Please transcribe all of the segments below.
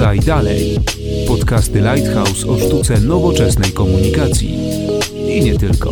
Podaj dalej. Podcasty Lighthouse o sztuce nowoczesnej komunikacji. I nie tylko.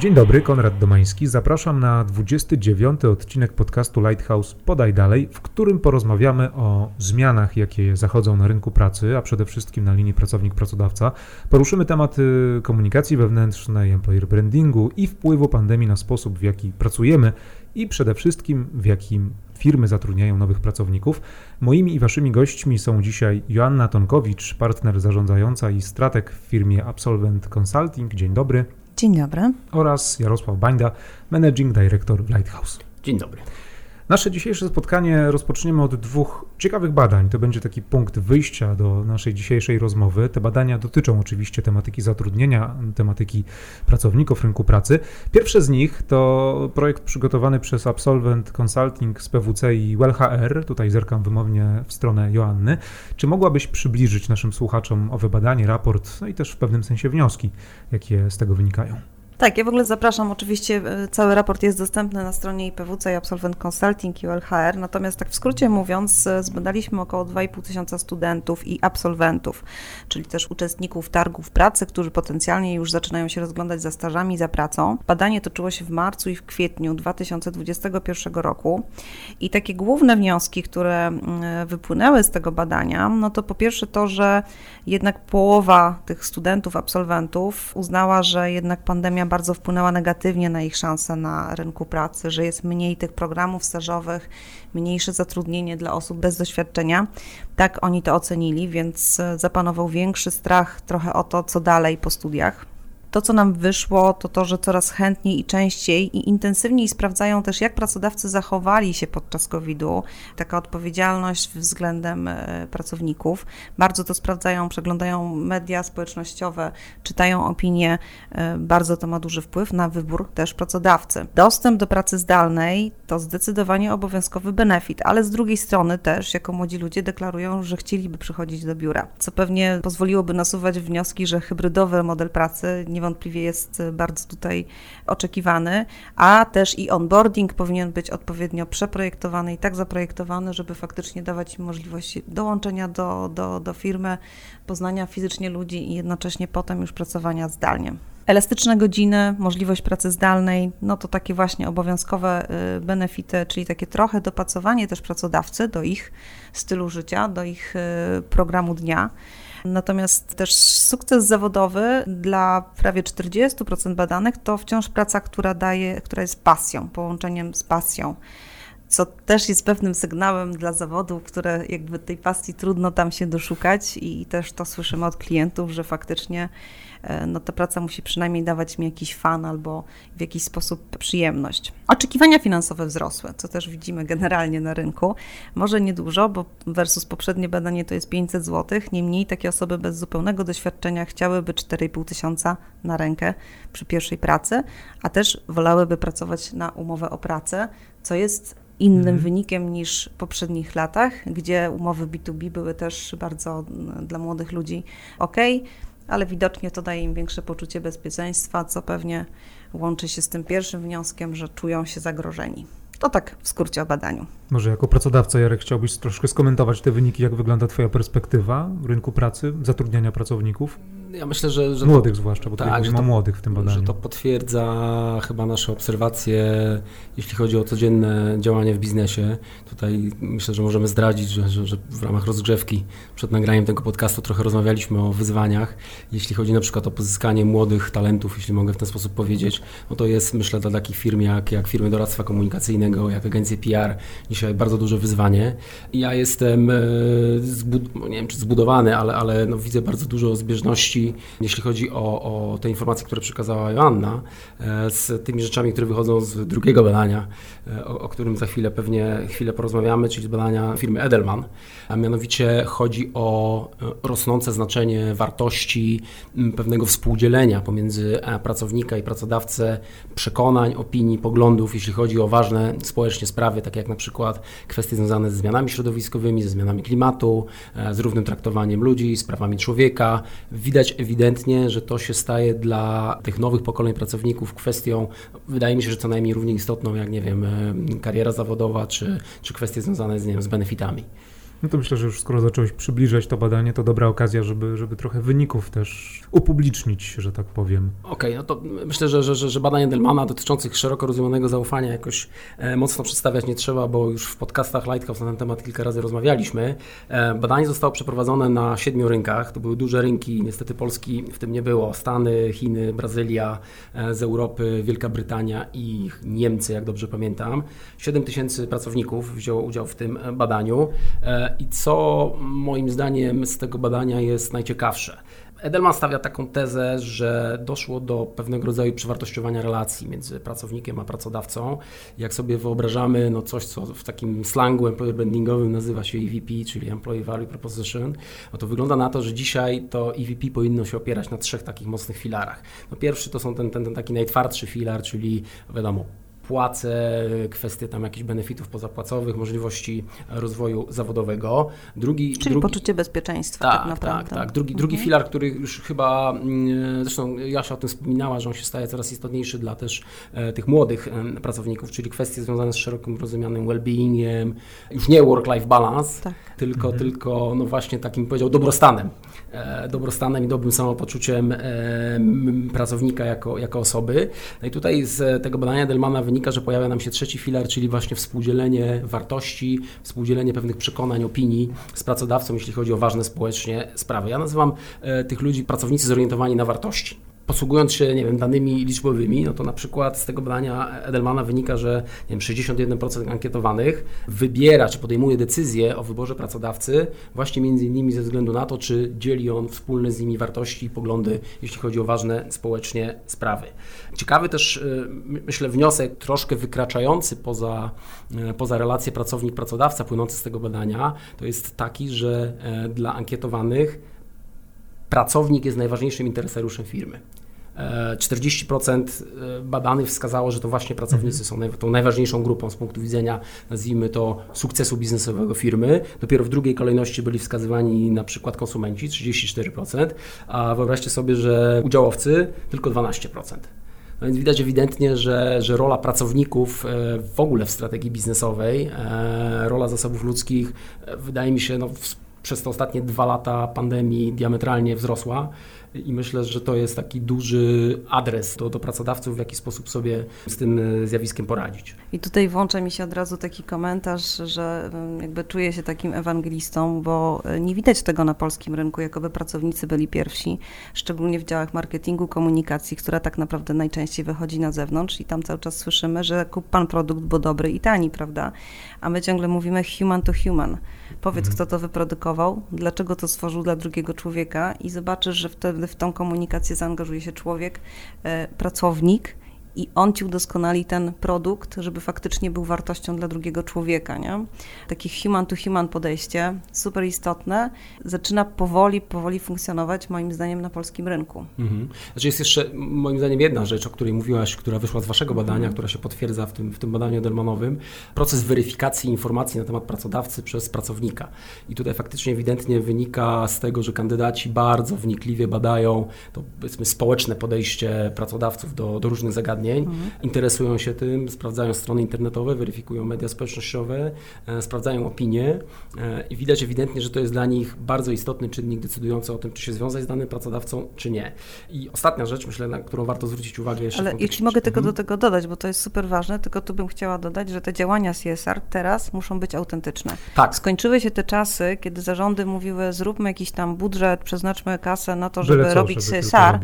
Dzień dobry, Konrad Domański. Zapraszam na 29 odcinek podcastu Lighthouse Podaj Dalej, w którym porozmawiamy o zmianach, jakie zachodzą na rynku pracy, a przede wszystkim na linii pracownik-pracodawca. Poruszymy tematy komunikacji wewnętrznej, employer brandingu i wpływu pandemii na sposób, w jaki pracujemy i przede wszystkim w jakim firmy zatrudniają nowych pracowników. Moimi i waszymi gośćmi są dzisiaj Joanna Tonkowicz, partner zarządzająca i strateg w firmie Absolvent Consulting. Dzień dobry. Dzień dobry. Oraz Jarosław Bańda, Managing Director w Lighthouse. Dzień dobry. Nasze dzisiejsze spotkanie rozpoczniemy od dwóch ciekawych badań. To będzie taki punkt wyjścia do naszej dzisiejszej rozmowy. Te badania dotyczą oczywiście tematyki zatrudnienia, tematyki pracowników rynku pracy. Pierwsze z nich to projekt przygotowany przez Absolvent Consulting z PWC i WellHR. Tutaj zerkam wymownie w stronę Joanny. Czy mogłabyś przybliżyć naszym słuchaczom owe badanie, raport, no i też w pewnym sensie wnioski, jakie z tego wynikają? Tak, ja w ogóle zapraszam. Oczywiście e, cały raport jest dostępny na stronie IPWC i Absolvent Consulting i ULHR, natomiast tak w skrócie mówiąc, e, zbadaliśmy około 2,5 tysiąca studentów i absolwentów, czyli też uczestników targów pracy, którzy potencjalnie już zaczynają się rozglądać za stażami, za pracą. Badanie toczyło się w marcu i w kwietniu 2021 roku i takie główne wnioski, które mm, wypłynęły z tego badania, no to po pierwsze to, że jednak połowa tych studentów, absolwentów uznała, że jednak pandemia bardzo wpłynęła negatywnie na ich szanse na rynku pracy, że jest mniej tych programów stażowych, mniejsze zatrudnienie dla osób bez doświadczenia. Tak oni to ocenili, więc e, zapanował większy strach trochę o to, co dalej po studiach. To, co nam wyszło, to to, że coraz chętniej i częściej i intensywniej sprawdzają też, jak pracodawcy zachowali się podczas COVID-u. Taka odpowiedzialność względem e, pracowników. Bardzo to sprawdzają, przeglądają media społecznościowe, czytają opinie. E, bardzo to ma duży wpływ na wybór też pracodawcy. Dostęp do pracy zdalnej to zdecydowanie obowiązkowy benefit, ale z drugiej strony też, jako młodzi ludzie deklarują, że chcieliby przychodzić do biura, co pewnie pozwoliłoby nasuwać wnioski, że hybrydowy model pracy nie niewątpliwie jest bardzo tutaj oczekiwany, a też i onboarding powinien być odpowiednio przeprojektowany i tak zaprojektowany, żeby faktycznie dawać im możliwość dołączenia do, do, do firmy, poznania fizycznie ludzi i jednocześnie potem już pracowania zdalnie. Elastyczne godziny, możliwość pracy zdalnej, no to takie właśnie obowiązkowe y, benefity, czyli takie trochę dopasowanie też pracodawcy do ich stylu życia, do ich y, programu dnia. Natomiast też sukces zawodowy dla prawie 40% badanych to wciąż praca, która daje, która jest pasją, połączeniem z pasją co też jest pewnym sygnałem dla zawodów, które jakby tej pasji trudno tam się doszukać i też to słyszymy od klientów, że faktycznie no ta praca musi przynajmniej dawać mi jakiś fan albo w jakiś sposób przyjemność. Oczekiwania finansowe wzrosły, co też widzimy generalnie na rynku. Może niedużo, bo versus poprzednie badanie to jest 500 zł, niemniej takie osoby bez zupełnego doświadczenia chciałyby 4,5 tysiąca na rękę przy pierwszej pracy, a też wolałyby pracować na umowę o pracę, co jest innym mhm. wynikiem niż w poprzednich latach, gdzie umowy B2B były też bardzo dla młodych ludzi ok ale widocznie to daje im większe poczucie bezpieczeństwa, co pewnie łączy się z tym pierwszym wnioskiem, że czują się zagrożeni. To tak w skrócie o badaniu. Może jako pracodawca, Jarek, chciałbyś troszkę skomentować te wyniki, jak wygląda Twoja perspektywa rynku pracy, zatrudniania pracowników? Ja myślę, że. że młodych to, zwłaszcza, bo tak, mówimy o młodych w tym badaniu. Że to potwierdza chyba nasze obserwacje, jeśli chodzi o codzienne działanie w biznesie. Tutaj myślę, że możemy zdradzić, że, że, że w ramach rozgrzewki przed nagraniem tego podcastu trochę rozmawialiśmy o wyzwaniach. Jeśli chodzi na przykład o pozyskanie młodych talentów, jeśli mogę w ten sposób powiedzieć, no to jest myślę dla takich firm jak, jak firmy doradztwa komunikacyjnego, jak agencje PR dzisiaj bardzo duże wyzwanie. Ja jestem, e, no nie wiem czy zbudowany, ale, ale no widzę bardzo dużo zbieżności jeśli chodzi o, o te informacje, które przekazała Joanna, e, z tymi rzeczami, które wychodzą z drugiego badania, e, o, o którym za chwilę pewnie chwilę porozmawiamy, czyli z badania firmy Edelman. A mianowicie chodzi o e, rosnące znaczenie wartości pewnego współdzielenia pomiędzy pracownika i pracodawcę, przekonań, opinii, poglądów, jeśli chodzi o ważne społecznie sprawy, takie jak na przykład kwestie związane ze zmianami środowiskowymi, ze zmianami klimatu, z równym traktowaniem ludzi, z prawami człowieka. Widać ewidentnie, że to się staje dla tych nowych pokoleń pracowników kwestią, wydaje mi się, że co najmniej równie istotną jak, nie wiem, e, kariera zawodowa czy, czy kwestie związane z, nie wiem, z benefitami. No to myślę, że już skoro zacząłeś przybliżać to badanie, to dobra okazja, żeby, żeby trochę wyników też upublicznić, że tak powiem. Okej, okay, no to myślę, że, że, że badania Delmana dotyczących szeroko rozumianego zaufania jakoś e, mocno przedstawiać nie trzeba, bo już w podcastach Lighthouse na ten temat kilka razy rozmawialiśmy. E, badanie zostało przeprowadzone na siedmiu rynkach. To były duże rynki, niestety Polski w tym nie było. Stany, Chiny, Brazylia, e, z Europy, Wielka Brytania i Niemcy, jak dobrze pamiętam. 7 tysięcy pracowników wzięło udział w tym badaniu. I co moim zdaniem z tego badania jest najciekawsze? Edelman stawia taką tezę, że doszło do pewnego rodzaju przewartościowania relacji między pracownikiem a pracodawcą. Jak sobie wyobrażamy no coś, co w takim slangu employer brandingowym nazywa się EVP, czyli Employee Value Proposition, no to wygląda na to, że dzisiaj to EVP powinno się opierać na trzech takich mocnych filarach. No pierwszy to są ten, ten, ten taki najtwardszy filar, czyli wiadomo, płace, kwestie tam jakichś benefitów pozapłacowych, możliwości rozwoju zawodowego. Drugi, Czyli drugi, poczucie bezpieczeństwa tak, tak, naprawdę. Tak, tak. Drugi, mhm. drugi filar, który już chyba, mm, zresztą Jasia o tym wspominała, że on się staje coraz istotniejszy dla też e, tych młodych pracowników, czyli kwestie związane z szerokim rozumianym well-beingiem, już nie work-life balance, tak. tylko, mhm. tylko no właśnie takim, powiedział, dobrostanem. E, dobrostanem i dobrym samopoczuciem pracownika jako, jako osoby. No i tutaj z tego badania Delmana wynika, wynika, że pojawia nam się trzeci filar, czyli właśnie współdzielenie wartości, współdzielenie pewnych przekonań, opinii z pracodawcą, jeśli chodzi o ważne społecznie sprawy. Ja nazywam e, tych ludzi pracownicy zorientowani na wartości posługując się nie wiem, danymi liczbowymi, no to na przykład z tego badania Edelmana wynika, że nie wiem, 61% ankietowanych wybiera czy podejmuje decyzję o wyborze pracodawcy właśnie między innymi ze względu na to, czy dzieli on wspólne z nimi wartości i poglądy, jeśli chodzi o ważne społecznie sprawy. Ciekawy też, y, myślę, wniosek troszkę wykraczający poza, y, poza relację pracownik-pracodawca płynący z tego badania, to jest taki, że e, dla ankietowanych pracownik jest najważniejszym interesariuszem firmy. 40% e, badanych wskazało, że to właśnie pracownicy są tą najważniejszą grupą z punktu widzenia, nazwijmy to, sukcesu biznesowego firmy. Dopiero w drugiej kolejności byli wskazywani na przykład konsumenci, 34%, a wyobraźcie sobie, że udziałowcy tylko 12%. No więc widać ewidentnie, że, że rola pracowników e, w ogóle w strategii biznesowej, e, rola zasobów ludzkich, wydaje mi się, no, przez te ostatnie dwa lata pandemii diametralnie wzrosła i myślę, że to jest taki duży adres do, do pracodawców, w jaki sposób sobie z tym e, zjawiskiem poradzić. I tutaj włącza mi się od razu taki komentarz, że jakby czuję się takim ewangelistą, bo e, nie widać tego na polskim rynku, jakoby pracownicy byli pierwsi, szczególnie w działach marketingu, komunikacji, która tak naprawdę najczęściej wychodzi na zewnątrz i tam cały czas słyszymy, że kup pan produkt, bo dobry i tani, prawda? A my ciągle mówimy human to human. Powiedz, mhm. kto to wyprodukował, dlaczego to stworzył dla drugiego człowieka i zobaczysz, że wtedy w tą komunikację zaangażuje się człowiek, e, pracownik i on ci udoskonali ten produkt, żeby faktycznie był wartością dla drugiego człowieka. Nie? Takie human to human podejście, super istotne, zaczyna powoli, powoli funkcjonować moim zdaniem na polskim rynku. Mhm. Znaczy jest jeszcze moim zdaniem jedna rzecz, o której mówiłaś, która wyszła z waszego badania, mhm. która się potwierdza w tym, w tym badaniu Delmanowym, proces weryfikacji informacji na temat pracodawcy przez pracownika. I tutaj faktycznie ewidentnie wynika z tego, że kandydaci bardzo wnikliwie badają to powiedzmy społeczne podejście pracodawców do, do różnych zagadnień, zagadnień, mhm. interesują się tym, sprawdzają strony internetowe, weryfikują media społecznościowe, e, sprawdzają opinie e, i widać ewidentnie, że to jest dla nich bardzo istotny czynnik decydujący o tym, czy się związać z danym pracodawcą, czy nie. I ostatnia rzecz, myślę, na którą warto zwrócić uwagę jeszcze. Ale jeśli mogę tylko mhm. do tego dodać, bo to jest super ważne, tylko tu bym chciała dodać, że te działania CSR teraz muszą być autentyczne. Tak. Skończyły się te czasy, kiedy zarządy mówiły, zróbmy jakiś tam budżet, przeznaczmy kasę na to, żeby co, robić żeby CSR. E,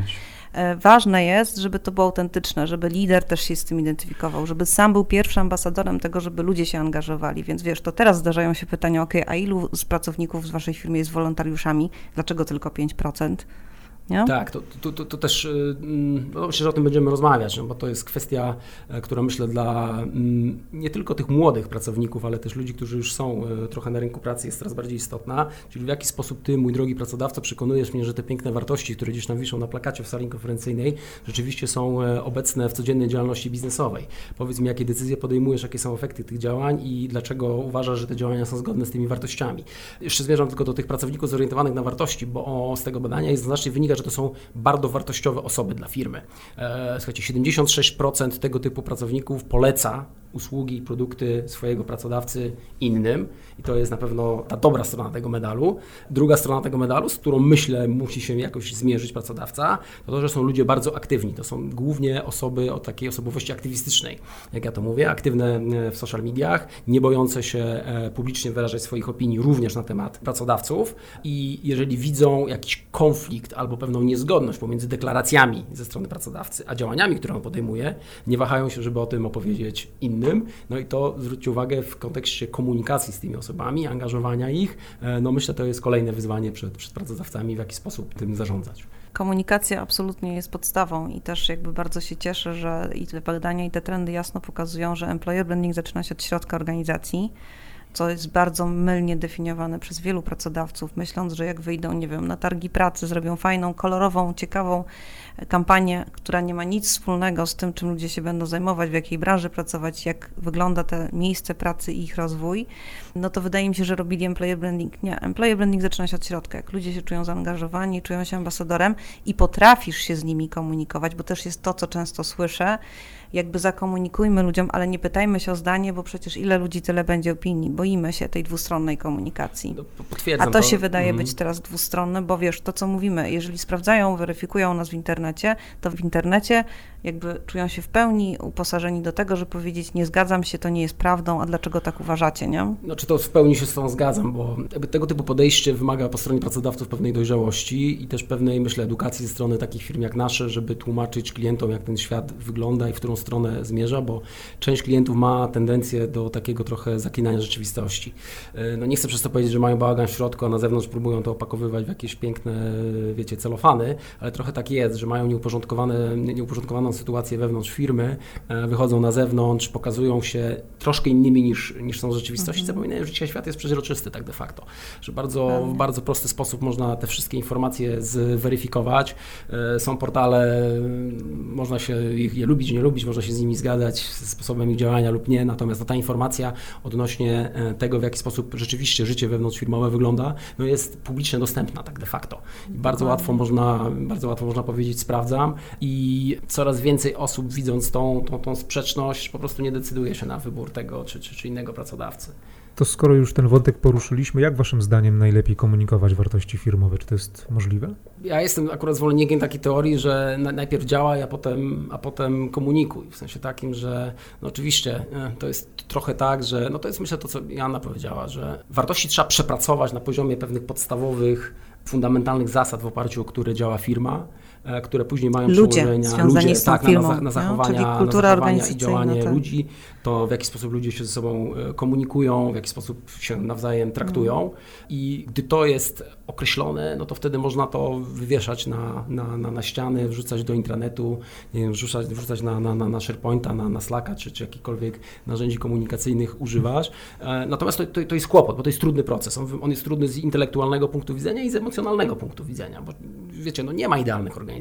ważne jest, żeby to było autentyczne, żeby lider też się z tym identyfikował, żeby sam był pierwszym ambasadorem tego, żeby ludzie się angażowali. Więc wiesz, to teraz zdarzają się pytania, ok, a ilu z pracowników z waszej firmy jest wolontariuszami? Dlaczego tylko 5%? Nie? Tak, to, to, to, to też y, mm, no myślę, że o tym będziemy rozmawiać, no bo to jest kwestia, e, która myślę dla mm, nie tylko tych młodych pracowników, ale też ludzi, którzy już są e, trochę na rynku pracy jest coraz bardziej istotna, czyli w jaki sposób ty, mój drogi pracodawca, przekonujesz mnie, że te piękne wartości, które gdzieś tam wiszą na plakacie w sali konferencyjnej, rzeczywiście są e, obecne w codziennej działalności biznesowej. Powiedz mi, jakie decyzje podejmujesz, jakie są efekty tych działań i dlaczego uważasz, że te działania są zgodne z tymi wartościami. Jeszcze zmierzam tylko do tych pracowników zorientowanych na wartości, bo z tego badania jest znacznie wynika możliwe, że to są bardzo wartościowe osoby dla firmy. E, słuchajcie, 76% tego typu pracowników poleca usługi i produkty swojego pracodawcy innym i to jest na pewno ta dobra strona tego medalu. Druga strona tego medalu, z którą myślę musi się jakoś zmierzyć pracodawca, to to, że są ludzie bardzo aktywni. To są głównie osoby o takiej osobowości aktywistycznej, jak ja to mówię, aktywne e, w social mediach, nie bojące się e, publicznie wyrażać swoich opinii również na temat pracodawców i jeżeli widzą jakiś konflikt albo pewną niezgodność pomiędzy deklaracjami ze strony pracodawcy, a działaniami, które on podejmuje, nie wahają się, żeby o tym opowiedzieć innym innym. No i to zwróćcie uwagę w kontekście komunikacji z tymi osobami, angażowania ich. E, no myślę, to jest kolejne wyzwanie przed, przed pracodawcami, w jaki sposób tym zarządzać. Komunikacja absolutnie jest podstawą i też jakby bardzo się cieszę, że i te badania i te trendy jasno pokazują, że employer branding zaczyna się od środka organizacji co jest bardzo mylnie definiowane przez wielu pracodawców, myśląc, że jak wyjdą, nie wiem, na targi pracy, zrobią fajną, kolorową, ciekawą kampanię, która nie ma nic wspólnego z tym, czym ludzie się będą zajmować, w jakiej branży pracować, jak wygląda to miejsce pracy i ich rozwój, no to wydaje mi się, że robili employer branding. Nie, employer branding zaczyna się od środka. Jak ludzie się czują zaangażowani, czują się ambasadorem i potrafisz się z nimi komunikować, bo też jest to, co często słyszę, jakby zakomunikujmy ludziom, ale nie pytajmy się o zdanie, bo przecież ile ludzi, tyle będzie opinii. Boimy się tej dwustronnej komunikacji. No, potwierdzam A to, to się wydaje mm. być teraz dwustronne, bo wiesz, to co mówimy, jeżeli sprawdzają, weryfikują nas w internecie, to w internecie jakby czują się w pełni uposażeni do tego, żeby powiedzieć, nie zgadzam się, to nie jest prawdą, a dlaczego tak uważacie, nie? No czy to w pełni się z tą zgadzam, bo tego typu podejście wymaga po stronie pracodawców pewnej dojrzałości i też pewnej, myślę, edukacji ze strony takich firm jak nasze, żeby tłumaczyć klientom, jak ten świat wygląda i w którą stronę zmierza, bo część klientów ma tendencję do takiego trochę zaklinania rzeczywistości. E, no nie chcę przez to powiedzieć, że mają bałagan w środku, a na zewnątrz próbują to opakowywać w jakieś piękne, wiecie, celofany, ale trochę tak jest, że mają nieuporządkowane, nieuporządkowaną sytuację wewnątrz firmy, e, wychodzą na zewnątrz, pokazują się troszkę innymi niż, niż są w rzeczywistości, mhm. zapominają, że dzisiaj świat jest przeźroczysty tak de facto, że bardzo, w bardzo prosty sposób można te wszystkie informacje zweryfikować. E, są portale, można się je lubić, nie lubić, można się z nimi zgadzać ze sposobem ich działania lub nie, natomiast ta informacja odnośnie e, tego, w jaki sposób rzeczywiście życie wewnątrzfirmowe wygląda, no jest publicznie dostępna tak de facto. I bardzo łatwo można, bardzo łatwo można powiedzieć sprawdzam i coraz więcej osób widząc tą, tą, tą sprzeczność po prostu nie decyduje się na wybór tego czy, czy, czy innego pracodawcy. To skoro już ten wątek poruszyliśmy, jak waszym zdaniem najlepiej komunikować wartości firmowe? Czy to jest możliwe? Ja jestem akurat zwolennikiem takiej teorii, że najpierw działaj, a potem, a potem komunikuj. W sensie takim, że no oczywiście e, to jest trochę tak, że no to jest myślę to, co Jana powiedziała, że wartości trzeba przepracować na poziomie pewnych podstawowych, fundamentalnych zasad, w oparciu o które działa firma które później mają ludzie przełożenia ludzie, z tą tak, firmą, na, na zachowania, no, czyli kultura na zachowania i działanie tak. ludzi, to w jaki sposób ludzie się ze sobą e, komunikują, w jaki sposób się nawzajem traktują mm. i gdy to jest określone, no to wtedy można to wywieszać na, na, na, na ściany, wrzucać do intranetu, nie wiem, wrzucać, wrzucać na, na, na SharePointa, na, na Slacka, czy, czy jakikolwiek narzędzi komunikacyjnych używasz. E, natomiast to, to, to jest kłopot, bo to jest trudny proces. On, on jest trudny z intelektualnego punktu widzenia i z emocjonalnego punktu widzenia, bo wiecie, no nie ma idealnych organizacji.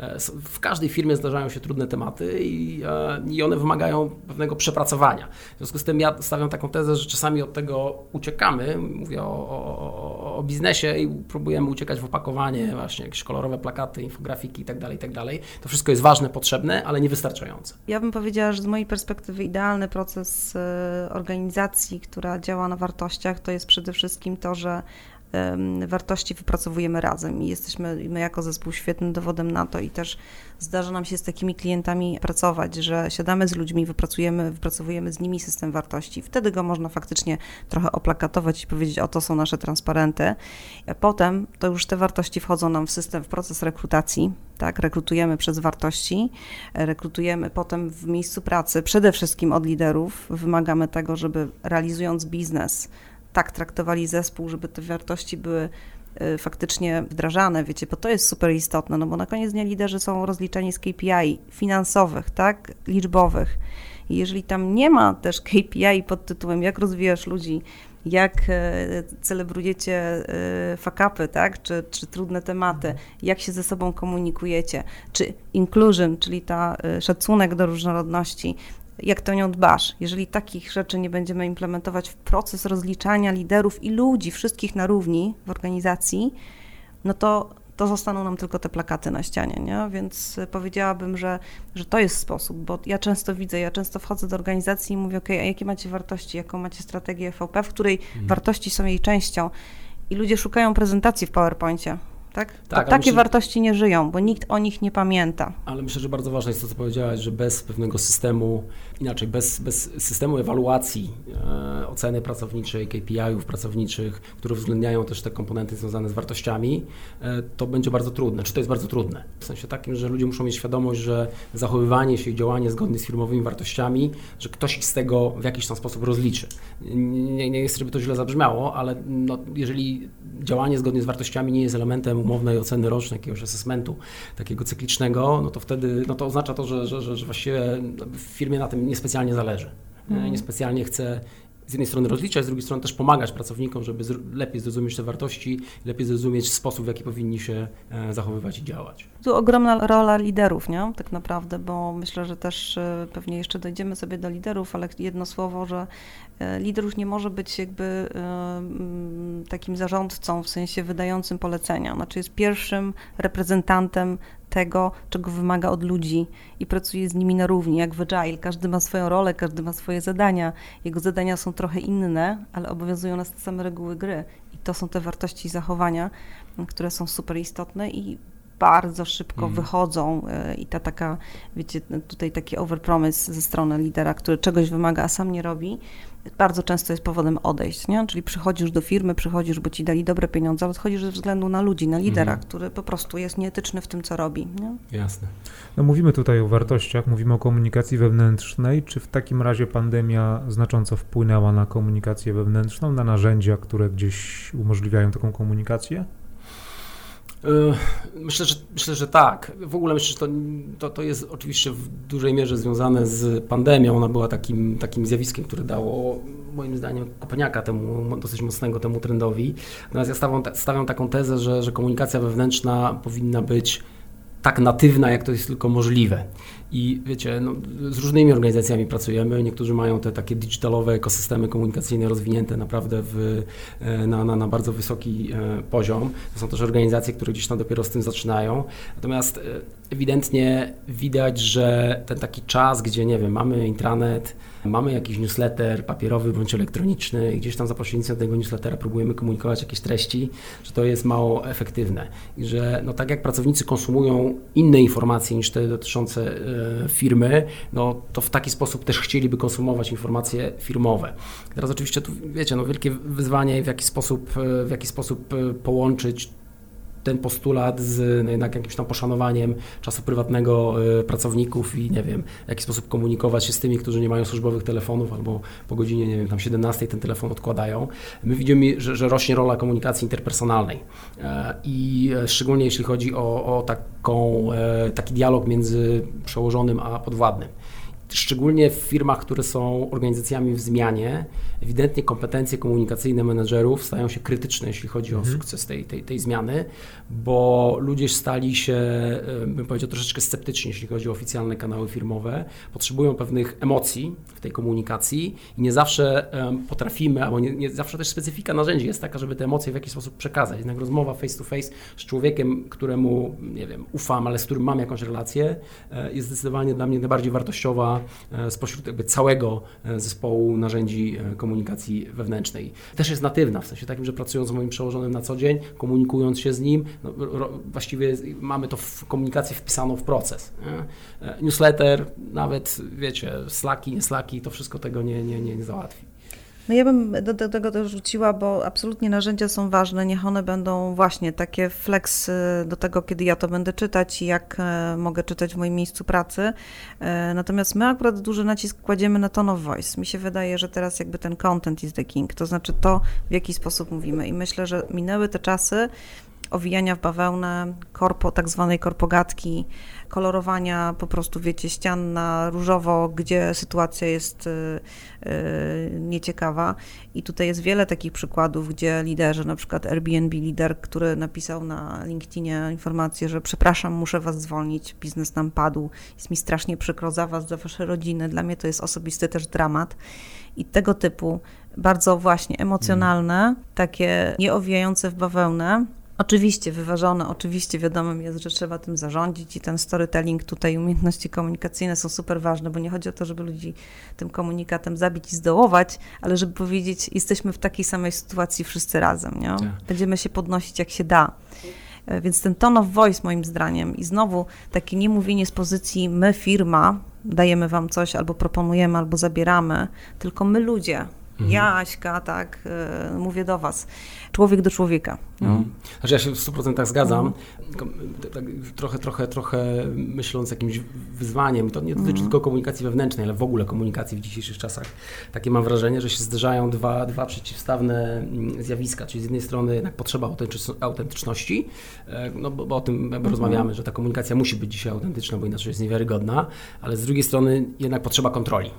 E, w każdej firmie zdarzają się trudne tematy i, e, i one wymagają pewnego przepracowania. W związku z tym ja stawiam taką tezę, że czasami od tego uciekamy, mówię o, o, o biznesie i próbujemy uciekać w opakowanie, właśnie jakieś kolorowe plakaty, infografiki itd., tak itd. Tak to wszystko jest ważne, potrzebne, ale niewystarczające. Ja bym powiedziała, że z mojej perspektywy idealny proces e, organizacji, która działa na wartościach, to jest przede wszystkim to, że wartości wypracowujemy razem i jesteśmy my jako zespół świetnym dowodem na to i też zdarza nam się z takimi klientami pracować, że siadamy z ludźmi, wypracujemy, wypracowujemy z nimi system wartości. Wtedy go można faktycznie trochę oplakatować i powiedzieć, o to są nasze transparenty. Potem to już te wartości wchodzą nam w system, w proces rekrutacji, tak, rekrutujemy przez wartości, rekrutujemy potem w miejscu pracy, przede wszystkim od liderów, wymagamy tego, żeby realizując biznes, tak traktowali zespół, żeby te wartości były y, faktycznie wdrażane, wiecie, bo to jest super istotne, no bo na koniec dnia liderzy są rozliczeni z KPI finansowych, tak, liczbowych. I jeżeli tam nie ma też KPI pod tytułem, jak rozwijasz ludzi, jak e, celebrujecie e, fakapy, tak? Czy, czy trudne tematy, jak się ze sobą komunikujecie, czy inclusion, czyli ta szacunek do różnorodności, jak to nią dbasz. Jeżeli takich rzeczy nie będziemy implementować w proces rozliczania liderów i ludzi, wszystkich na równi w organizacji, no to to zostaną nam tylko te plakaty na ścianie, nie? Więc powiedziałabym, że, że to jest sposób, bo ja często widzę, ja często wchodzę do organizacji i mówię, ok, a jakie macie wartości, jaką macie strategię VP, w której mhm. wartości są jej częścią i ludzie szukają prezentacji w PowerPoincie tak? tak takie myślę, wartości nie żyją, bo nikt o nich nie pamięta. Ale myślę, że bardzo ważne jest to, co powiedziałaś, że bez pewnego systemu, inaczej, bez, bez systemu ewaluacji, e, oceny pracowniczej, KPI-ów pracowniczych, które uwzględniają też te komponenty związane z wartościami, e, to będzie bardzo trudne. Czy to jest bardzo trudne? W sensie takim, że ludzie muszą mieć świadomość, że zachowywanie się i działanie zgodnie z firmowymi wartościami, że ktoś ich z tego w jakiś tam sposób rozliczy. Nie, nie jest, żeby to źle zabrzmiało, ale no, jeżeli działanie zgodnie z wartościami nie jest elementem umownej oceny rocznej, jakiegoś assessmentu takiego cyklicznego, no to wtedy no to oznacza to, że, że, że, że właściwie w firmie na tym niespecjalnie zależy. Mm. Niespecjalnie chce z jednej strony rozliczać, z drugiej strony też pomagać pracownikom, żeby lepiej zrozumieć te wartości, lepiej zrozumieć sposób, w jaki powinni się e, zachowywać i działać. Tu ogromna rola liderów, nie? Tak naprawdę, bo myślę, że też e, pewnie jeszcze dojdziemy sobie do liderów, ale jedno słowo, że e, lider już nie może być jakby takim zarządcą, w sensie wydającym polecenia. Znaczy jest pierwszym reprezentantem tego, czego wymaga od ludzi i pracuje z nimi na równi, jak w Agile. Każdy ma swoją rolę, każdy ma swoje zadania. Jego zadania są trochę inne, ale obowiązują nas te same reguły gry. I to są te wartości i zachowania, które są super istotne i bardzo szybko mm. wychodzą e, i ta taka, wiecie, tutaj taki overpromise ze strony lidera, który czegoś wymaga, a sam nie robi, bardzo często jest powodem odejść, nie? Czyli przychodzisz do firmy, przychodzisz, bo ci dali dobre pieniądze, ale odchodzisz ze względu na ludzi, na lidera, mm. który po prostu jest nieetyczny w tym, co robi. Nie? Jasne. No mówimy tutaj o wartościach, mówimy o komunikacji wewnętrznej. Czy w takim razie pandemia znacząco wpłynęła na komunikację wewnętrzną, na narzędzia, które gdzieś umożliwiają taką komunikację? Yy, myślę, że, myślę, że tak. W ogóle myślę, że to, to, to jest oczywiście w dużej mierze związane z pandemią. Ona była takim, takim zjawiskiem, które dało moim zdaniem kopniaka temu, dosyć mocnego temu trendowi. Natomiast ja stawiam, stawiam taką tezę, że, że komunikacja wewnętrzna powinna być tak natywna, jak to jest tylko możliwe. I wiecie, no, z różnymi organizacjami pracujemy. Niektórzy mają te takie digitalowe ekosystemy komunikacyjne rozwinięte naprawdę w, e, na, na, na bardzo wysoki e, poziom. To są też organizacje, które gdzieś tam dopiero z tym zaczynają. Natomiast e, ewidentnie widać, że ten taki czas, gdzie nie wiem, mamy intranet, mamy jakiś newsletter papierowy bądź elektroniczny i gdzieś tam za pośrednictwem tego newslettera próbujemy komunikować jakieś treści, że to jest mało efektywne i że no tak jak pracownicy konsumują inne informacje niż te dotyczące firmy, no to w taki sposób też chcieliby konsumować informacje firmowe. Teraz oczywiście tu wiecie, no wielkie wyzwanie w jaki sposób, e, w jaki sposób e, połączyć ten postulat z no jednak jakimś tam poszanowaniem czasu prywatnego y, pracowników i nie wiem, w jaki sposób komunikować się z tymi, którzy nie mają służbowych telefonów albo po godzinie, nie wiem, tam 17 ten telefon odkładają. My widzimy, że, że rośnie rola komunikacji interpersonalnej e, i e, szczególnie jeśli chodzi o, o taką, e, taki dialog między przełożonym a podwładnym szczególnie w firmach, które są organizacjami w zmianie, ewidentnie kompetencje komunikacyjne menedżerów stają się krytyczne, jeśli chodzi mhm. o sukces tej, tej, tej zmiany, bo ludzie stali się, e, bym powiedział, troszeczkę sceptyczni, jeśli chodzi o oficjalne kanały firmowe. Potrzebują pewnych emocji w tej komunikacji i nie zawsze potrafimy, albo nie, nie zawsze też specyfika narzędzi jest taka, żeby te emocje w jakiś sposób przekazać. Jednak rozmowa face to face z człowiekiem, któremu, nie wiem, ufam, ale z którym mam jakąś relację, e, jest zdecydowanie dla mnie najbardziej wartościowa e, spośród jakby całego zespołu narzędzi komunikacji komunikacji wewnętrznej. Też jest natywna, w sensie takim, że pracując z moim przełożonym na co dzień, komunikując się z nim, no, właściwie mamy to w komunikacji wpisaną w proces. Nie? E, newsletter, nawet wiecie, slaki, nie slaki, to wszystko tego nie, nie, nie, nie załatwi. No ja bym do, do tego też rzuciła, bo absolutnie narzędzia są ważne, niech one będą właśnie takie flex y, do tego, kiedy ja to będę czytać i jak e, mogę czytać w moim miejscu pracy. E, natomiast my akurat duży nacisk kładziemy na tone of voice. Mi się wydaje, że teraz jakby ten content is the king, to znaczy to, w jaki sposób mówimy. I myślę, że minęły te czasy, owijania w bawełnę, korpo, tak zwanej korpogatki, kolorowania po prostu, wiecie, ścian na różowo, gdzie sytuacja jest y, y, nieciekawa. I tutaj jest wiele takich przykładów, gdzie liderzy, na przykład Airbnb lider, który napisał na LinkedInie informację, że przepraszam, muszę was zwolnić, biznes nam padł, jest mi strasznie przykro za was, za wasze rodziny, dla mnie to jest osobisty też dramat. I tego typu bardzo właśnie emocjonalne, takie nieowijające w bawełnę, Oczywiście wyważone, oczywiście wiadomym jest, że trzeba tym zarządzić i ten storytelling tutaj, umiejętności komunikacyjne są super ważne, bo nie chodzi o to, żeby ludzi tym komunikatem zabić i zdołować, ale żeby powiedzieć, jesteśmy w takiej samej sytuacji wszyscy razem, nie? Tak. Będziemy się podnosić jak się da. E, Więc ten tone of voice moim zdaniem i znowu takie niemówienie z pozycji my firma, dajemy wam coś albo proponujemy, albo zabieramy, tylko my ludzie. Ja, Aśka, tak, e, mówię do was. Człowiek do człowieka. No. Mhm. Znaczy ja się w 100% zgadzam. Tylko, tak, trochę, trochę, trochę myśląc jakimś wyzwaniem, to nie dotyczy tylko komunikacji wewnętrznej, ale w ogóle komunikacji w dzisiejszych czasach. Takie mam wrażenie, że się zderzają dwa, dwa przeciwstawne mm, zjawiska, czyli z jednej strony jednak potrzeba autentycz- autentyczności, e, no bo, bo o tym jakby rozmawiamy, że ta komunikacja musi być dzisiaj autentyczna, bo inaczej jest niewiarygodna, ale z drugiej strony jednak potrzeba kontroli.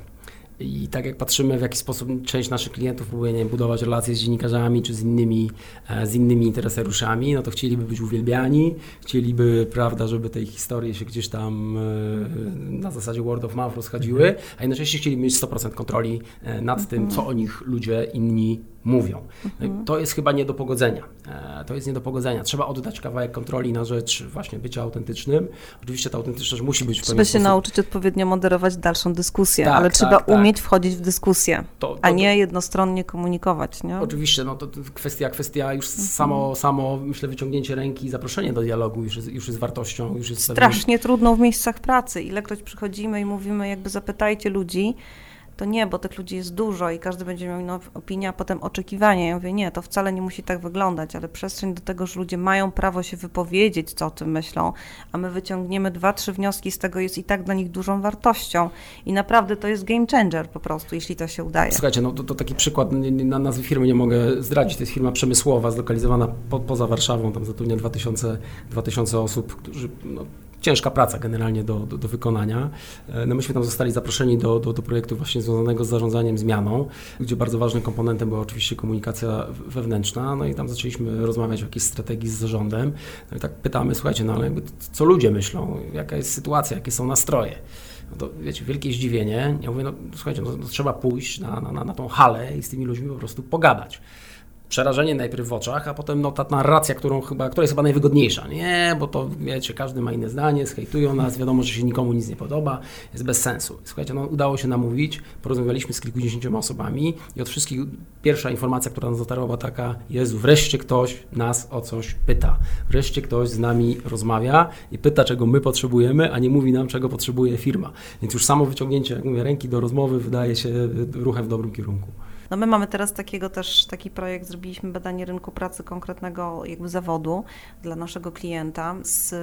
I tak jak patrzymy, w jaki sposób część naszych klientów próbuje nie wiem, budować relacje z dziennikarzami czy z innymi, e, z innymi interesariuszami, no to chcieliby być uwielbiani, chcieliby, prawda, żeby tej historie się gdzieś tam e, na zasadzie word of mouth rozchodziły, a jednocześnie chcieliby mieć 100% kontroli e, nad tym, co o nich ludzie inni mówią. I to jest chyba nie do pogodzenia. To jest nie do pogodzenia. Trzeba oddać kawałek kontroli na rzecz właśnie bycia autentycznym. Oczywiście ta autentyczność musi być w Trzeba się sposób... nauczyć odpowiednio moderować dalszą dyskusję, Tak, ale tak, trzeba tak. umieć wchodzić w dyskusję, To- a to- nie jednostronnie komunikować. Nie? Oczywiście, no to, to kwestia, kwestia już Mhm. samo, samo, myślę, wyciągnięcie ręki i zaproszenie do dialogu już jest, już jest wartością, już jest pewnym- Strasznie trudno w miejscach pracy. Ilekroć przychodzimy i mówimy, jakby zapytajcie ludzi, to nie, bo tych ludzi jest dużo i każdy będzie miał inną opinię, a potem oczekiwania. Ja mówię, nie, to wcale nie musi tak wyglądać, ale przestrzeń do tego, że ludzie mają prawo się wypowiedzieć, co o tym myślą, a my wyciągniemy dwa, trzy wnioski z tego, jest i tak dla nich dużą wartością. I naprawdę to jest game changer po prostu, jeśli to się udaje. Słuchajcie, no to, to taki przykład, nie- na nazwy firmy nie mogę zdradzić, to jest firma przemysłowa, zlokalizowana po, poza Warszawą, tam zatrudnia 2000, 2000 osób, którzy, no, ciężka praca generalnie do, do, do wykonania. E, No myśmy tam zostali zaproszeni do, do, do projektu właśnie związanego z zarządzaniem zmianą, gdzie bardzo ważnym komponentem była oczywiście komunikacja wewnętrzna, no i tam zaczęliśmy rozmawiać o jakiejś strategii z zarządem, no i tak pytamy, słuchajcie, no ale jakby co ludzie myślą, jaka jest sytuacja, jakie są nastroje. No to wiecie, wielkie zdziwienie. Ja mówię, no słuchajcie, no, no, trzeba pójść na, na, na, tą halę i z tymi ludźmi po prostu pogadać. Przerażenie najpierw w oczach, a potem no, ta narracja, którą chyba, która jest chyba najwygodniejsza. Nie, bo to wiecie, każdy ma inne zdanie, zhejtują nas, wiadomo, że się nikomu nic nie podoba, jest bez sensu. Słuchajcie, no, udało się namówić, porozmawialiśmy z kilkudziesięcioma osobami i od wszystkich pierwsza informacja, która nas dotarła, była taka: Jezu, wreszcie ktoś nas o coś pyta. Wreszcie ktoś z nami rozmawia i pyta, czego my potrzebujemy, a nie mówi nam, czego potrzebuje firma. Więc już samo wyciągnięcie, jak mówię, ręki do rozmowy wydaje się ruchem w dobrym kierunku. No my mamy teraz takiego też taki projekt, zrobiliśmy badanie rynku pracy konkretnego jakby zawodu dla naszego klienta z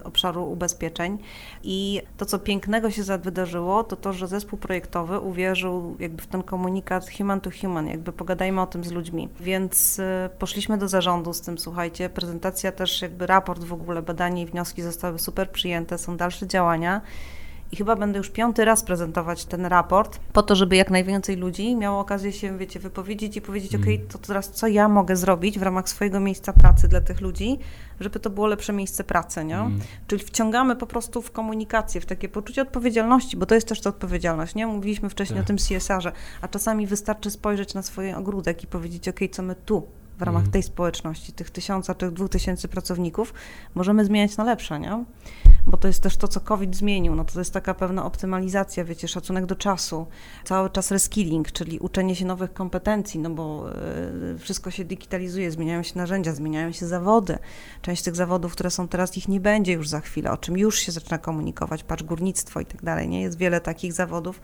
y, obszaru ubezpieczeń i to, co pięknego się wydarzyło, to to, że zespół projektowy uwierzył jakby w ten komunikat human to human, jakby pogadajmy o tym z ludźmi. Więc y, poszliśmy do zarządu z tym, słuchajcie, prezentacja też jakby raport w ogóle, badanie i wnioski zostały super przyjęte, są dalsze działania. I chyba będę już piąty raz prezentować ten raport, po to, żeby jak najwięcej ludzi miało okazję się, wiecie, wypowiedzieć i powiedzieć, Mhm. ok, to teraz co ja mogę zrobić w ramach swojego miejsca pracy dla tych ludzi, żeby to było lepsze miejsce pracy, nie? Mhm. Czyli wciągamy po prostu w komunikację, w takie poczucie odpowiedzialności, bo to jest też ta odpowiedzialność, nie? Mówiliśmy wcześniej Tak. o tym CSR-ze, a czasami wystarczy spojrzeć na swoje ogródek i powiedzieć, ok, co my tu w ramach Mhm. tej społeczności, tych tysiąca, tych dwóch tysięcy pracowników, możemy zmieniać na lepsze, nie? Bo to jest też to, co COVID zmienił. No to jest taka pewna optymalizacja, wiecie, szacunek do czasu, cały czas reskilling, czyli uczenie się nowych kompetencji, no bo y, wszystko się digitalizuje, zmieniają się narzędzia, zmieniają się zawody. Część tych zawodów, które są teraz, ich nie będzie już za chwilę, o czym już się zaczyna komunikować, patrz górnictwo i tak dalej, nie? Jest wiele takich zawodów,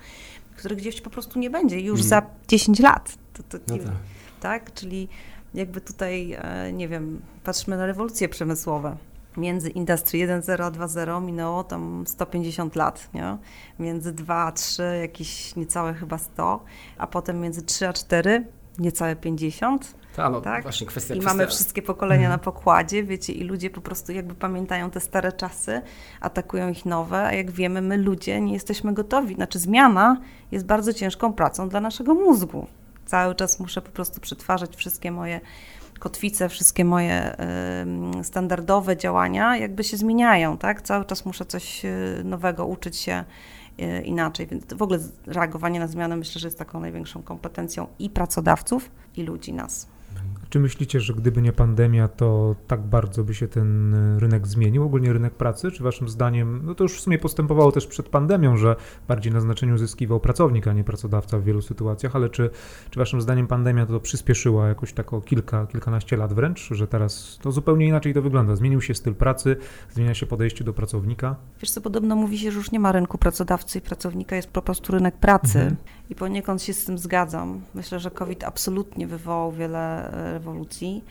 których gdzieś po prostu nie będzie już Mhm. za 10 lat. To, to, No tak. tak? Czyli jakby tutaj, e, nie wiem, patrzmy na rewolucje przemysłowe. Między Industry 1.0 a 2.0 minęło tam 150 lat, nie? Między 2 a 3 jakieś niecałe chyba 100, a potem między 3 a 4 niecałe 50. Ta, no, Tak? właśnie kwestia I kwestia... mamy wszystkie pokolenia Mhm. na pokładzie, wiecie, i ludzie po prostu jakby pamiętają te stare czasy, atakują ich nowe, a jak wiemy, my ludzie nie jesteśmy gotowi. Znaczy zmiana jest bardzo ciężką pracą dla naszego mózgu. Cały czas muszę po prostu przetwarzać wszystkie moje kotwice, wszystkie moje standardowe działania jakby się zmieniają, tak? Cały czas muszę coś e, nowego uczyć się e, inaczej, więc w ogóle reagowanie na zmianę myślę, że jest taką największą kompetencją i pracodawców, i ludzi nas. Czy myślicie, że gdyby nie pandemia, to tak bardzo by się ten rynek zmienił, ogólnie rynek pracy? Czy waszym zdaniem, no to już w sumie postępowało też przed pandemią, że bardziej na znaczeniu zyskiwał pracownik, a nie pracodawca w wielu sytuacjach, ale czy, czy waszym zdaniem pandemia to przyspieszyła jakoś tak o kilka, kilkanaście lat wręcz, że teraz to zupełnie inaczej to wygląda? Zmienił się styl pracy, zmienia się podejście do pracownika? Wiesz co, podobno mówi się, że już nie ma rynku pracodawcy i pracownika, jest po prostu rynek pracy mhm. i poniekąd się z tym zgadzam. Myślę, że COVID absolutnie wywołał wiele e, rewolucji.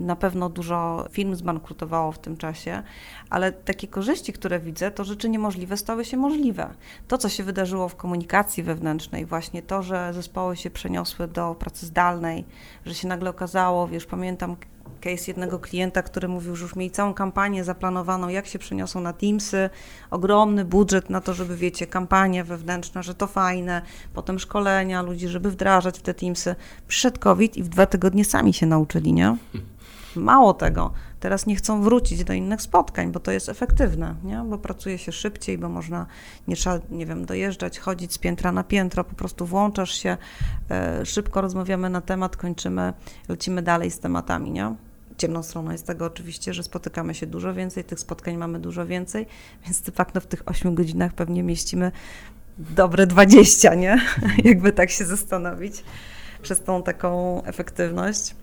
Na pewno dużo firm zbankrutowało w tym czasie, ale takie korzyści, które widzę, to rzeczy niemożliwe stały się możliwe. To, co się wydarzyło w komunikacji wewnętrznej, właśnie to, że zespoły się przeniosły do pracy zdalnej, że się nagle okazało, wiesz, pamiętam case jednego klienta, który mówił, że już mieli całą kampanię zaplanowaną, jak się przeniosą na Teamsy, ogromny budżet na to, żeby, wiecie, kampania wewnętrzna, że to fajne, potem szkolenia ludzi, żeby wdrażać w te Teamsy. Przyszedł COVID i w dwa tygodnie sami się nauczyli, nie? Mało tego, teraz nie chcą wrócić do innych spotkań, bo to jest efektywne, nie? bo pracuje się szybciej, bo można, nie trzeba, nie wiem, dojeżdżać, chodzić z piętra na piętro, po prostu włączasz się, e, szybko rozmawiamy na temat, kończymy, lecimy dalej z tematami, nie? Ciemną stroną jest tego oczywiście, że spotykamy się dużo więcej, tych spotkań mamy dużo więcej, więc de facto w tych 8 godzinach pewnie mieścimy dobre 20, nie? Jakby tak się zastanowić przez tą taką efektywność.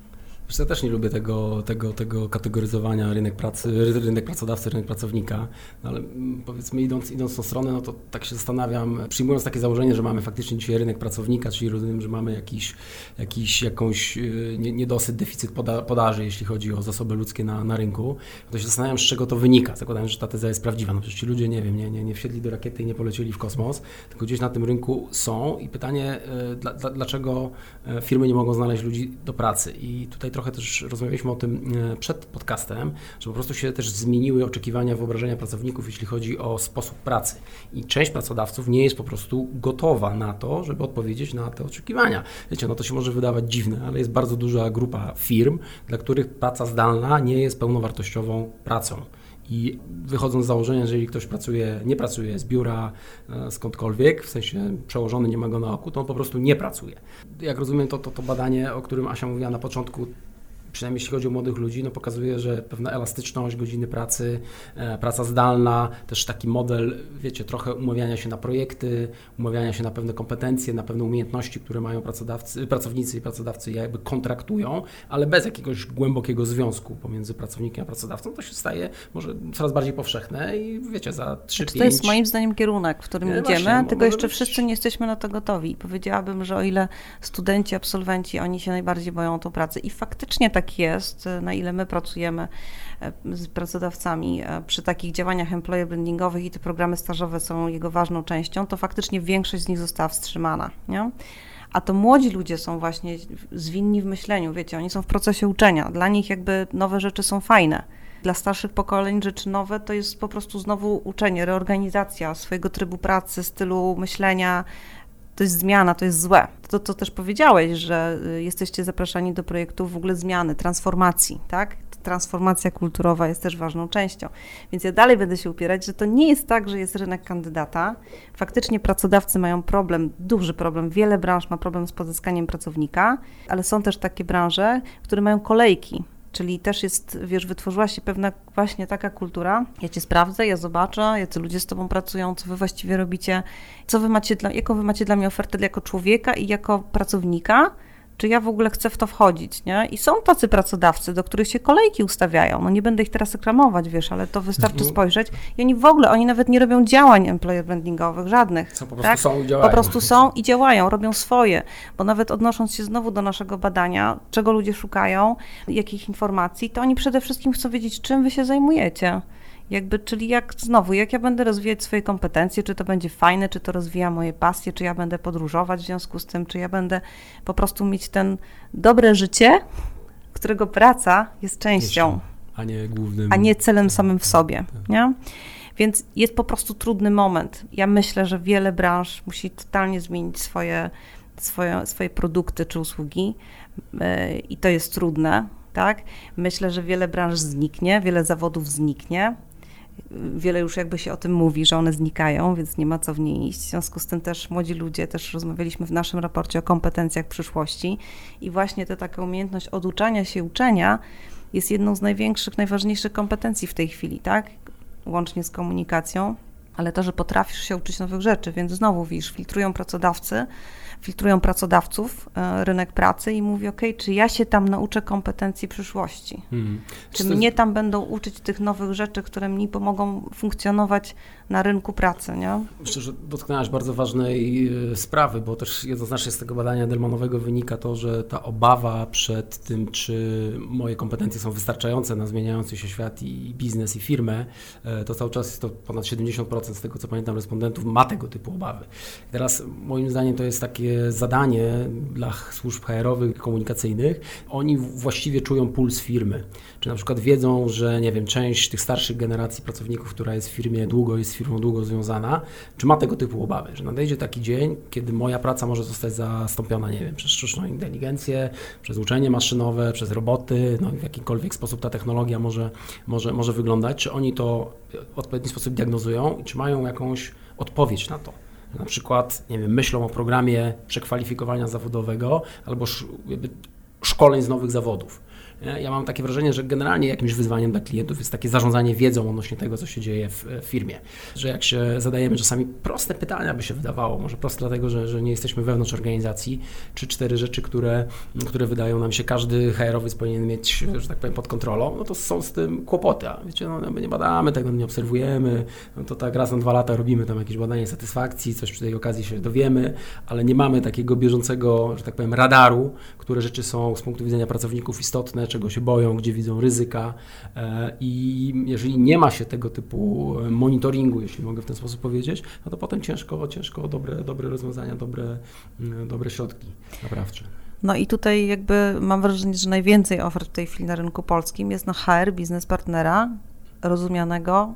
Ja też nie lubię tego, tego, tego kategoryzowania rynek pracy, rynek pracodawcy, rynek pracownika, no ale mm, powiedzmy idąc, idąc tą stronę, no to tak się zastanawiam, przyjmując takie założenie, że mamy faktycznie dzisiaj rynek pracownika, czyli rozumiem, że mamy jakiś, jakiś jakąś y, niedosyt, deficyt poda podaży, jeśli chodzi o zasoby ludzkie na, na rynku, to się zastanawiam, z czego to wynika. Zakładam, że ta teza jest prawdziwa. No przecież ci ludzie, nie wiem, nie, nie, nie wsiedli do rakiety i nie polecieli w kosmos, tylko gdzieś na tym rynku są i pytanie, y, dla, dla, dlaczego y, firmy nie mogą znaleźć ludzi do pracy. I tutaj trochę trochę też rozmawialiśmy o tym e, przed podcastem, że po prostu się też zmieniły oczekiwania, wyobrażenia pracowników, jeśli chodzi o sposób pracy. I część pracodawców nie jest po prostu gotowa na to, żeby odpowiedzieć na te oczekiwania. Wiecie, no to się może wydawać dziwne, ale jest bardzo duża grupa firm, dla których praca zdalna nie jest pełnowartościową pracą. I wychodząc z założenia, że jeżeli ktoś pracuje, nie pracuje z biura e, skądkolwiek, w sensie przełożony nie ma go na oku, to on po prostu nie pracuje. Jak rozumiem, to, to, to badanie, o którym Asia mówiła na początku, przynajmniej jeśli chodzi o młodych ludzi, no pokazuje, że pewna elastyczność, godziny pracy, e, praca zdalna, też taki model, wiecie, trochę umawiania się na projekty, umawiania się na pewne kompetencje, na pewne umiejętności, które mają pracodawcy, pracownicy i pracodawcy jakby kontraktują, ale bez jakiegoś głębokiego związku pomiędzy pracownikiem a pracodawcą, to się staje może coraz bardziej powszechne i wiecie, za 3 5 To jest moim zdaniem kierunek, w którym nie, idziemy, właśnie, tylko jeszcze być... wszyscy nie jesteśmy na to gotowi. Powiedziałabym, że o ile studenci, absolwenci, oni się najbardziej boją o tą pracę i faktycznie tak tak jest, na ile my pracujemy e, z pracodawcami e, przy takich działaniach employer brandingowych i te programy stażowe są jego ważną częścią, to faktycznie większość z nich została wstrzymana. Nie? A to młodzi ludzie są właśnie zwinni w myśleniu, wiecie, oni są w procesie uczenia. Dla nich jakby nowe rzeczy są fajne. Dla starszych pokoleń rzeczy nowe to jest po prostu znowu uczenie, reorganizacja swojego trybu pracy, stylu myślenia, to jest zmiana, to jest złe. To, co też powiedziałeś, że y, jesteście zapraszani do projektów w ogóle zmiany, transformacji, tak? Transformacja kulturowa jest też ważną częścią. Więc ja dalej będę się upierać, że to nie jest tak, że jest rynek kandydata. Faktycznie pracodawcy mają problem, duży problem. Wiele branż ma problem z pozyskaniem pracownika, ale są też takie branże, które mają kolejki Czyli też jest, wiesz, wytworzyła się pewna właśnie taka kultura. Ja cię sprawdzę, ja zobaczę, jacy ludzie z tobą pracują, co wy właściwie robicie, co wy macie dla, jaką wy macie dla mnie ofertę jako człowieka i jako pracownika czy ja w ogóle chcę w to wchodzić, nie? I są tacy pracodawcy, do których się kolejki ustawiają. No nie będę ich teraz reklamować, wiesz, ale to wystarczy mhm. spojrzeć. I oni w ogóle, oni nawet nie robią działań employer brandingowych, żadnych. Są, po prostu tak? są i działają. Po prostu są i działają, robią swoje. Bo nawet odnosząc się znowu do naszego badania, czego ludzie szukają, jakich informacji, to oni przede wszystkim chcą wiedzieć, czym wy się zajmujecie. Jakby, czyli jak znowu, jak ja będę rozwijać swoje kompetencje, czy to będzie fajne, czy to rozwija moje pasje, czy ja będę podróżować w związku z tym, czy ja będę po prostu mieć ten dobre życie, którego praca jest częścią. A nie głównym. A nie celem samym w sobie. Tak. Nie? Więc jest po prostu trudny moment. Ja myślę, że wiele branż musi totalnie zmienić swoje, swoje, swoje produkty czy usługi yy, i to jest trudne. Tak? Myślę, że wiele branż zniknie, wiele zawodów zniknie wiele już jakby się o tym mówi, że one znikają, więc nie ma co w nie iść. W związku z tym też młodzi ludzie, też rozmawialiśmy w naszym raporcie o kompetencjach przyszłości i właśnie ta taka umiejętność oduczania się uczenia jest jedną z największych, najważniejszych kompetencji w tej chwili, tak? Łącznie z komunikacją, ale to, że potrafisz się uczyć nowych rzeczy, więc znowu widzisz, filtrują pracodawcy, filtrują pracodawców, e, rynek pracy i mówi, ok, czy ja się tam nauczę kompetencji przyszłości? Hmm. Czy, czy mnie tam będą uczyć tych nowych rzeczy, które mi pomogą funkcjonować na rynku pracy, nie? Myślę, że dotknęłaś bardzo ważnej e, sprawy, bo też jednoznacznie z tego badania Delmanowego wynika to, że ta obawa przed tym, czy moje kompetencje są wystarczające na zmieniający się świat i biznes i firmę, e, to cały czas jest to ponad 70% z tego, co pamiętam, respondentów ma tego typu obawy. I teraz moim zdaniem to jest takie zadanie dla służb HR-owych, komunikacyjnych, oni właściwie czują puls firmy. Czy na przykład wiedzą, że nie wiem, część tych starszych generacji pracowników, która jest w firmie długo, jest z firmą długo związana, czy ma tego typu obawy, że nadejdzie taki dzień, kiedy moja praca może zostać zastąpiona, nie wiem, przez sztuczną inteligencję, przez uczenie maszynowe, przez roboty, no w jakikolwiek sposób ta technologia może, może, może wyglądać, czy oni to w odpowiedni sposób diagnozują i czy mają jakąś odpowiedź na to na przykład, nie wiem, myślą o programie przekwalifikowania zawodowego albo szkoleń z nowych zawodów. Ja mam takie wrażenie, że generalnie jakimś wyzwaniem dla klientów jest takie zarządzanie wiedzą odnośnie tego, co się dzieje w firmie. Że jak się zadajemy czasami proste pytania, by się wydawało, może proste dlatego, że, że nie jesteśmy wewnątrz organizacji, czy cztery rzeczy, które, które wydają nam się, każdy HR-owiec powinien mieć, że tak powiem, pod kontrolą, no to są z tym kłopoty. A wiecie, no, my nie badamy tego, nie obserwujemy, no to tak raz na dwa lata robimy tam jakieś badanie satysfakcji, coś przy tej okazji się dowiemy, ale nie mamy takiego bieżącego, że tak powiem, radaru, które rzeczy są z punktu widzenia pracowników istotne, czego się boją, gdzie widzą ryzyka e, i jeżeli nie ma się tego typu monitoringu, jeśli mogę w ten sposób powiedzieć, no to potem ciężko, ciężko dobre, dobre rozwiązania, dobre, mm, dobre środki naprawcze. No i tutaj jakby mam wrażenie, że najwięcej ofert w tej chwili na rynku polskim jest na HR, biznes partnera, rozumianego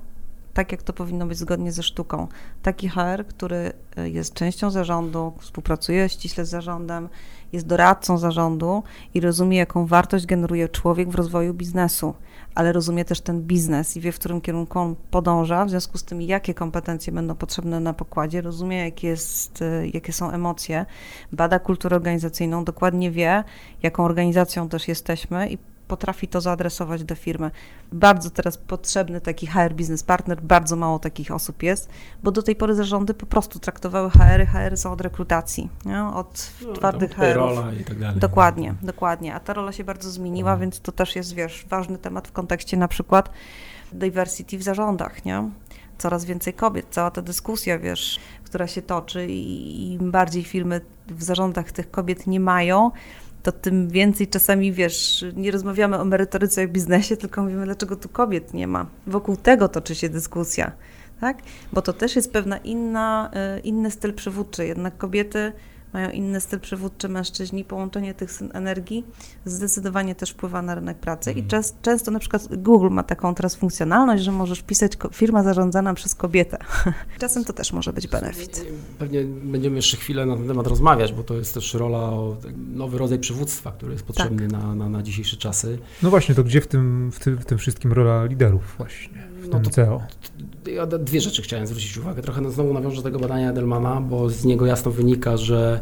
tak, jak to powinno być zgodnie ze sztuką. Taki HR, który e, jest częścią zarządu, współpracuje ściśle z zarządem, jest doradcą zarządu i rozumie, jaką wartość generuje człowiek w rozwoju biznesu, ale rozumie też ten biznes i wie, w którym kierunku on podąża, w związku z tym, jakie kompetencje będą potrzebne na pokładzie, rozumie, jakie, jest, e, jakie są emocje, bada kulturę organizacyjną, dokładnie wie, jaką organizacją też jesteśmy i potrafi to zaadresować do firmy. Bardzo teraz potrzebny taki HR business partner, bardzo mało takich osób jest, bo do tej pory zarządy po prostu traktowały HR, HR są od rekrutacji, nie? od no, twardych HR. i tak dalej. Dokładnie, dokładnie, a ta rola się bardzo zmieniła, mhm. więc to też jest, wiesz, ważny temat w kontekście na przykład diversity w zarządach, nie? Coraz więcej kobiet, cała ta dyskusja, wiesz, która się toczy i im bardziej firmy w zarządach tych kobiet nie mają, to tym więcej czasami, wiesz, nie rozmawiamy o merytoryce w biznesie, tylko mówimy, dlaczego tu kobiet nie ma. Wokół tego toczy się dyskusja, tak? Bo to też jest pewna inna, y, inny styl przywódczy. Jednak kobiety mają inny styl przywódczy mężczyźni, połączenie tych energii zdecydowanie też wpływa na rynek pracy i mhm. czas, często na przykład Google ma taką teraz funkcjonalność, że możesz pisać firma zarządzana przez kobietę. Czasem to też może być benefit. Pewnie będziemy jeszcze chwilę na ten temat rozmawiać, bo to jest też rola, nowy rodzaj przywództwa, który jest potrzebny tak. na, na, na dzisiejsze czasy. No właśnie, to gdzie w tym, w tym, w tym wszystkim rola liderów właśnie? w no tym CEO? Ja dwie rzeczy chciałem zwrócić uwagę. Trochę znowu nawiążę do tego badania Edelmana, bo z niego jasno wynika, że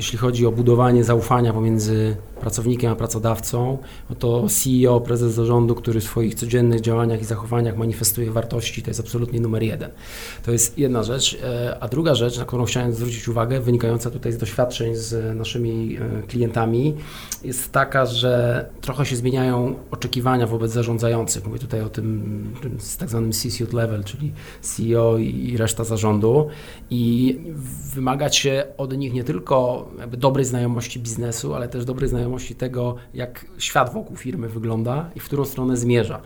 jeśli chodzi o budowanie zaufania pomiędzy pracownikiem a pracodawcą, no to CEO, prezes zarządu, który w swoich codziennych działaniach i zachowaniach manifestuje wartości, to jest absolutnie numer jeden. To jest jedna rzecz. E, a druga rzecz, na którą chciałem zwrócić uwagę, wynikająca tutaj z doświadczeń z naszymi e, klientami, jest taka, że trochę się zmieniają oczekiwania wobec zarządzających. Mówię tutaj o tym, tym tak zwanym C-suite level, czyli CEO i reszta zarządu i wymagać się od nich nie tylko dobrej znajomości biznesu, ale też dobrej znajomości tego, jak świat wokół firmy wygląda i w którą stronę zmierza.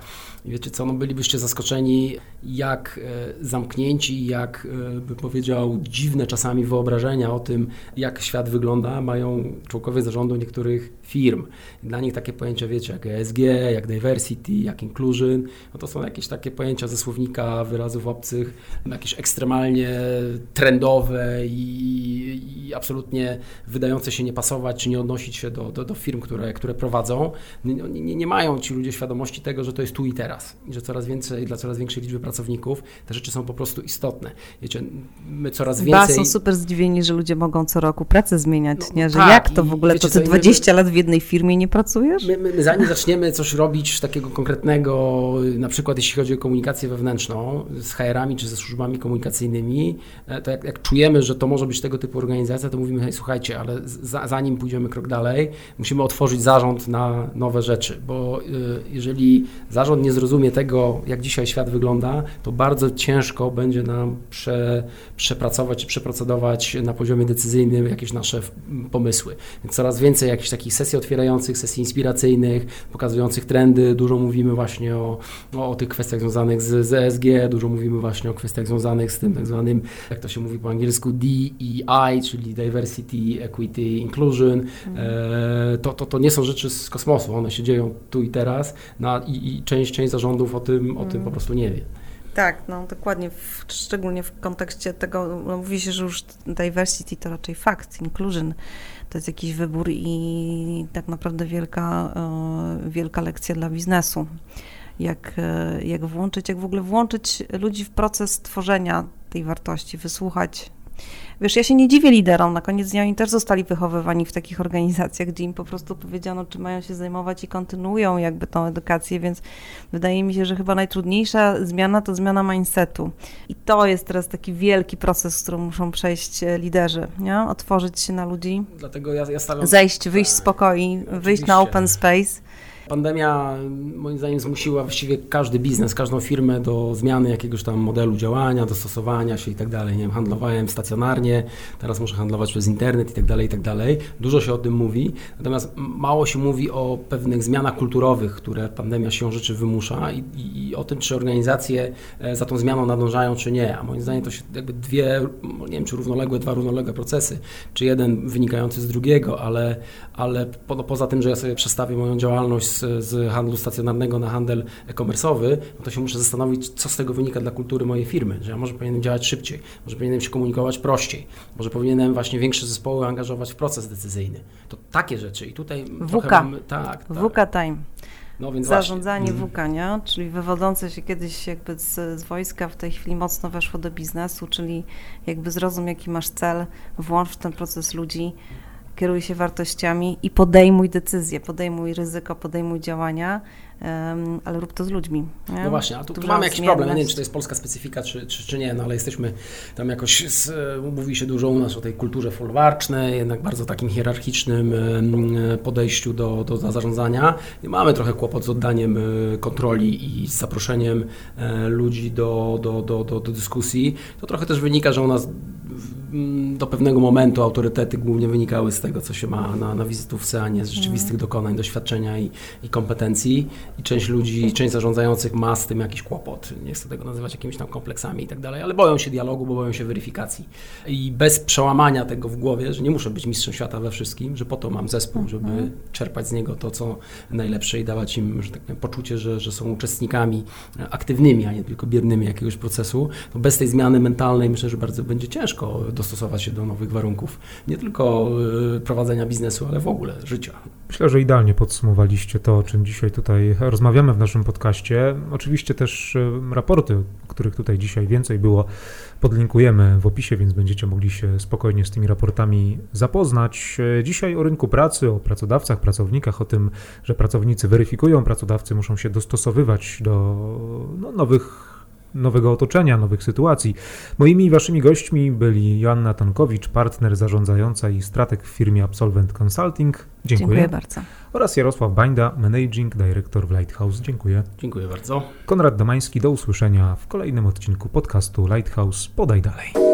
I wiecie co, no bylibyście zaskoczeni, jak e, zamknięci, jak e, by powiedział, dziwne czasami wyobrażenia o tym, jak świat wygląda, mają członkowie zarządu niektórych firm. Dla nich takie pojęcia, wiecie, jak ESG, jak diversity, jak inclusion, no to są jakieś takie pojęcia ze słownika wyrazów obcych, jakieś ekstremalnie trendowe i, i absolutnie wydające się nie pasować, czy nie odnosić się do, do, do firm, które, które prowadzą, nie, nie, nie mają ci ludzie świadomości tego, że to jest tu i teraz i że coraz więcej, dla coraz większej liczby pracowników te rzeczy są po prostu istotne. Wiecie, my coraz więcej... Ba, są super zdziwieni, że ludzie mogą co roku pracę zmieniać, No, nie? Że tak, jak to w ogóle, wiecie to ty co, i my- 20 lat w jednej firmie nie pracujesz? My, my, my zanim zaczniemy coś robić takiego konkretnego, na przykład jeśli chodzi o komunikację wewnętrzną z HR-ami czy ze służbami komunikacyjnymi, e, to jak, jak czujemy, że to może być tego typu organizacja, to mówimy, hej, słuchajcie, ale za, zanim pójdziemy krok dalej, musimy otworzyć zarząd na nowe rzeczy, bo y, jeżeli zarząd nie zrozumie tego, jak dzisiaj świat wygląda, to bardzo ciężko będzie nam prze, przepracować czy przeprocedować na poziomie decyzyjnym jakieś nasze pomysły. Więc coraz więcej jakichś takich sesji otwierających, sesji inspiracyjnych, pokazujących trendy. Dużo mówimy właśnie o, o, o tych kwestiach związanych z, z ESG, dużo mówimy właśnie o kwestiach związanych z tym tak zwanym, jak to się mówi po angielsku, DEI, czyli Diversity, Equity, Inclusion. E, to, to, to nie są rzeczy z kosmosu, one się dzieją tu i teraz no, i, i część, część zarządów o tym, o tym po prostu nie wie. Tak, no dokładnie, w, szczególnie w kontekście tego, no, mówi się, że już diversity to raczej fakt, inclusion to jest jakiś wybór i tak naprawdę wielka, e, wielka lekcja dla biznesu. Jak, e, jak włączyć, jak w ogóle włączyć ludzi w proces tworzenia tej wartości, wysłuchać. Wiesz, ja się nie dziwię liderom, na koniec dnia oni też zostali wychowywani w takich organizacjach, gdzie im po prostu powiedziano, czy mają się zajmować i kontynuują jakby tą edukację, więc wydaje mi się, że chyba najtrudniejsza zmiana to zmiana mindsetu. I to jest teraz taki wielki proces, który muszą przejść e, liderzy, nie? Otworzyć się na ludzi, Dlatego ja, ja stawiam zejść, wyjść z Tak, pokoi, wyjść oczywiście. na open space. Pandemia moim zdaniem zmusiła właściwie każdy biznes, każdą firmę do zmiany jakiegoś tam modelu działania, dostosowania się i tak dalej. Nie wiem, handlowałem stacjonarnie, teraz muszę handlować przez internet i tak dalej, i tak dalej. Dużo się o tym mówi, natomiast mało się mówi o pewnych zmianach kulturowych, które pandemia siłą rzeczy wymusza i, i, i o tym, czy organizacje e, za tą zmianą nadążają, czy nie. A moim zdaniem to się jakby dwie, nie wiem, czy równoległe, dwa równoległe procesy, czy jeden wynikający z drugiego, ale, ale po, no poza tym, że ja sobie przestawię moją działalność z, z handlu stacjonarnego na handel e-commerce'owy, no to się muszę zastanowić, co z tego wynika dla kultury mojej firmy, że ja może powinienem działać szybciej, może powinienem się komunikować prościej, może powinienem właśnie większe zespoły angażować w proces decyzyjny. To takie rzeczy i tutaj trochę WK. mamy, tak, tak. WK time. No więc Zarządzanie właśnie. WK, nie? czyli wywodzące się kiedyś jakby z, z wojska, w tej chwili mocno weszło do biznesu, czyli jakby zrozum, jaki masz cel, włącz w ten proces ludzi, kieruj się wartościami i podejmuj decyzje, podejmuj ryzyko, podejmuj działania, em, ale rób to z ludźmi. Nie? No właśnie, a tu, tu mamy jakiś problem. Ja nie wiem, czy to jest polska specyfika, czy, czy, czy nie, no ale jesteśmy tam jakoś, z, mówi się dużo u nas o tej kulturze folwarcznej, jednak bardzo takim hierarchicznym podejściu do, do, zarządzania. I mamy trochę kłopot z oddaniem e, kontroli i z zaproszeniem e, ludzi do, do, do, do, do dyskusji. To trochę też wynika, że u nas do pewnego momentu autorytety głównie wynikały z tego, co się ma na, na wizytówce, a nie z rzeczywistych dokonań, doświadczenia i, i kompetencji. I część ludzi, część zarządzających ma z tym jakiś kłopot. Nie chcę tego nazywać jakimiś tam kompleksami i tak dalej, ale boją się dialogu, bo boją się weryfikacji. I bez przełamania tego w głowie, że nie muszę być mistrzem świata we wszystkim, że po to mam zespół, żeby czerpać z niego to, co najlepsze i dawać im, że tak powiem, poczucie, że, że są uczestnikami aktywnymi, a nie tylko biernymi jakiegoś procesu, to bez tej zmiany mentalnej myślę, że bardzo będzie ciężko dostosować się do nowych warunków. Nie tylko e, prowadzenia biznesu, ale w ogóle życia. Myślę, że idealnie podsumowaliście to, o czym dzisiaj tutaj rozmawiamy w naszym podcaście. Oczywiście też e, raporty, których tutaj dzisiaj więcej było, podlinkujemy w opisie, więc będziecie mogli się spokojnie z tymi raportami zapoznać. E, Dzisiaj o rynku pracy, o pracodawcach, pracownikach, o tym, że pracownicy weryfikują, pracodawcy muszą się dostosowywać do no, nowych nowego otoczenia, nowych sytuacji. Moimi i waszymi gośćmi byli Joanna Tankowicz, partner zarządzająca i strateg w firmie Absolvent Consulting. Dziękuję. Dziękuję bardzo. Oraz Jarosław Bańda, Managing Director w Lighthouse. Dziękuję. Dziękuję bardzo. Konrad Domański, do usłyszenia w kolejnym odcinku podcastu Lighthouse. Podaj dalej.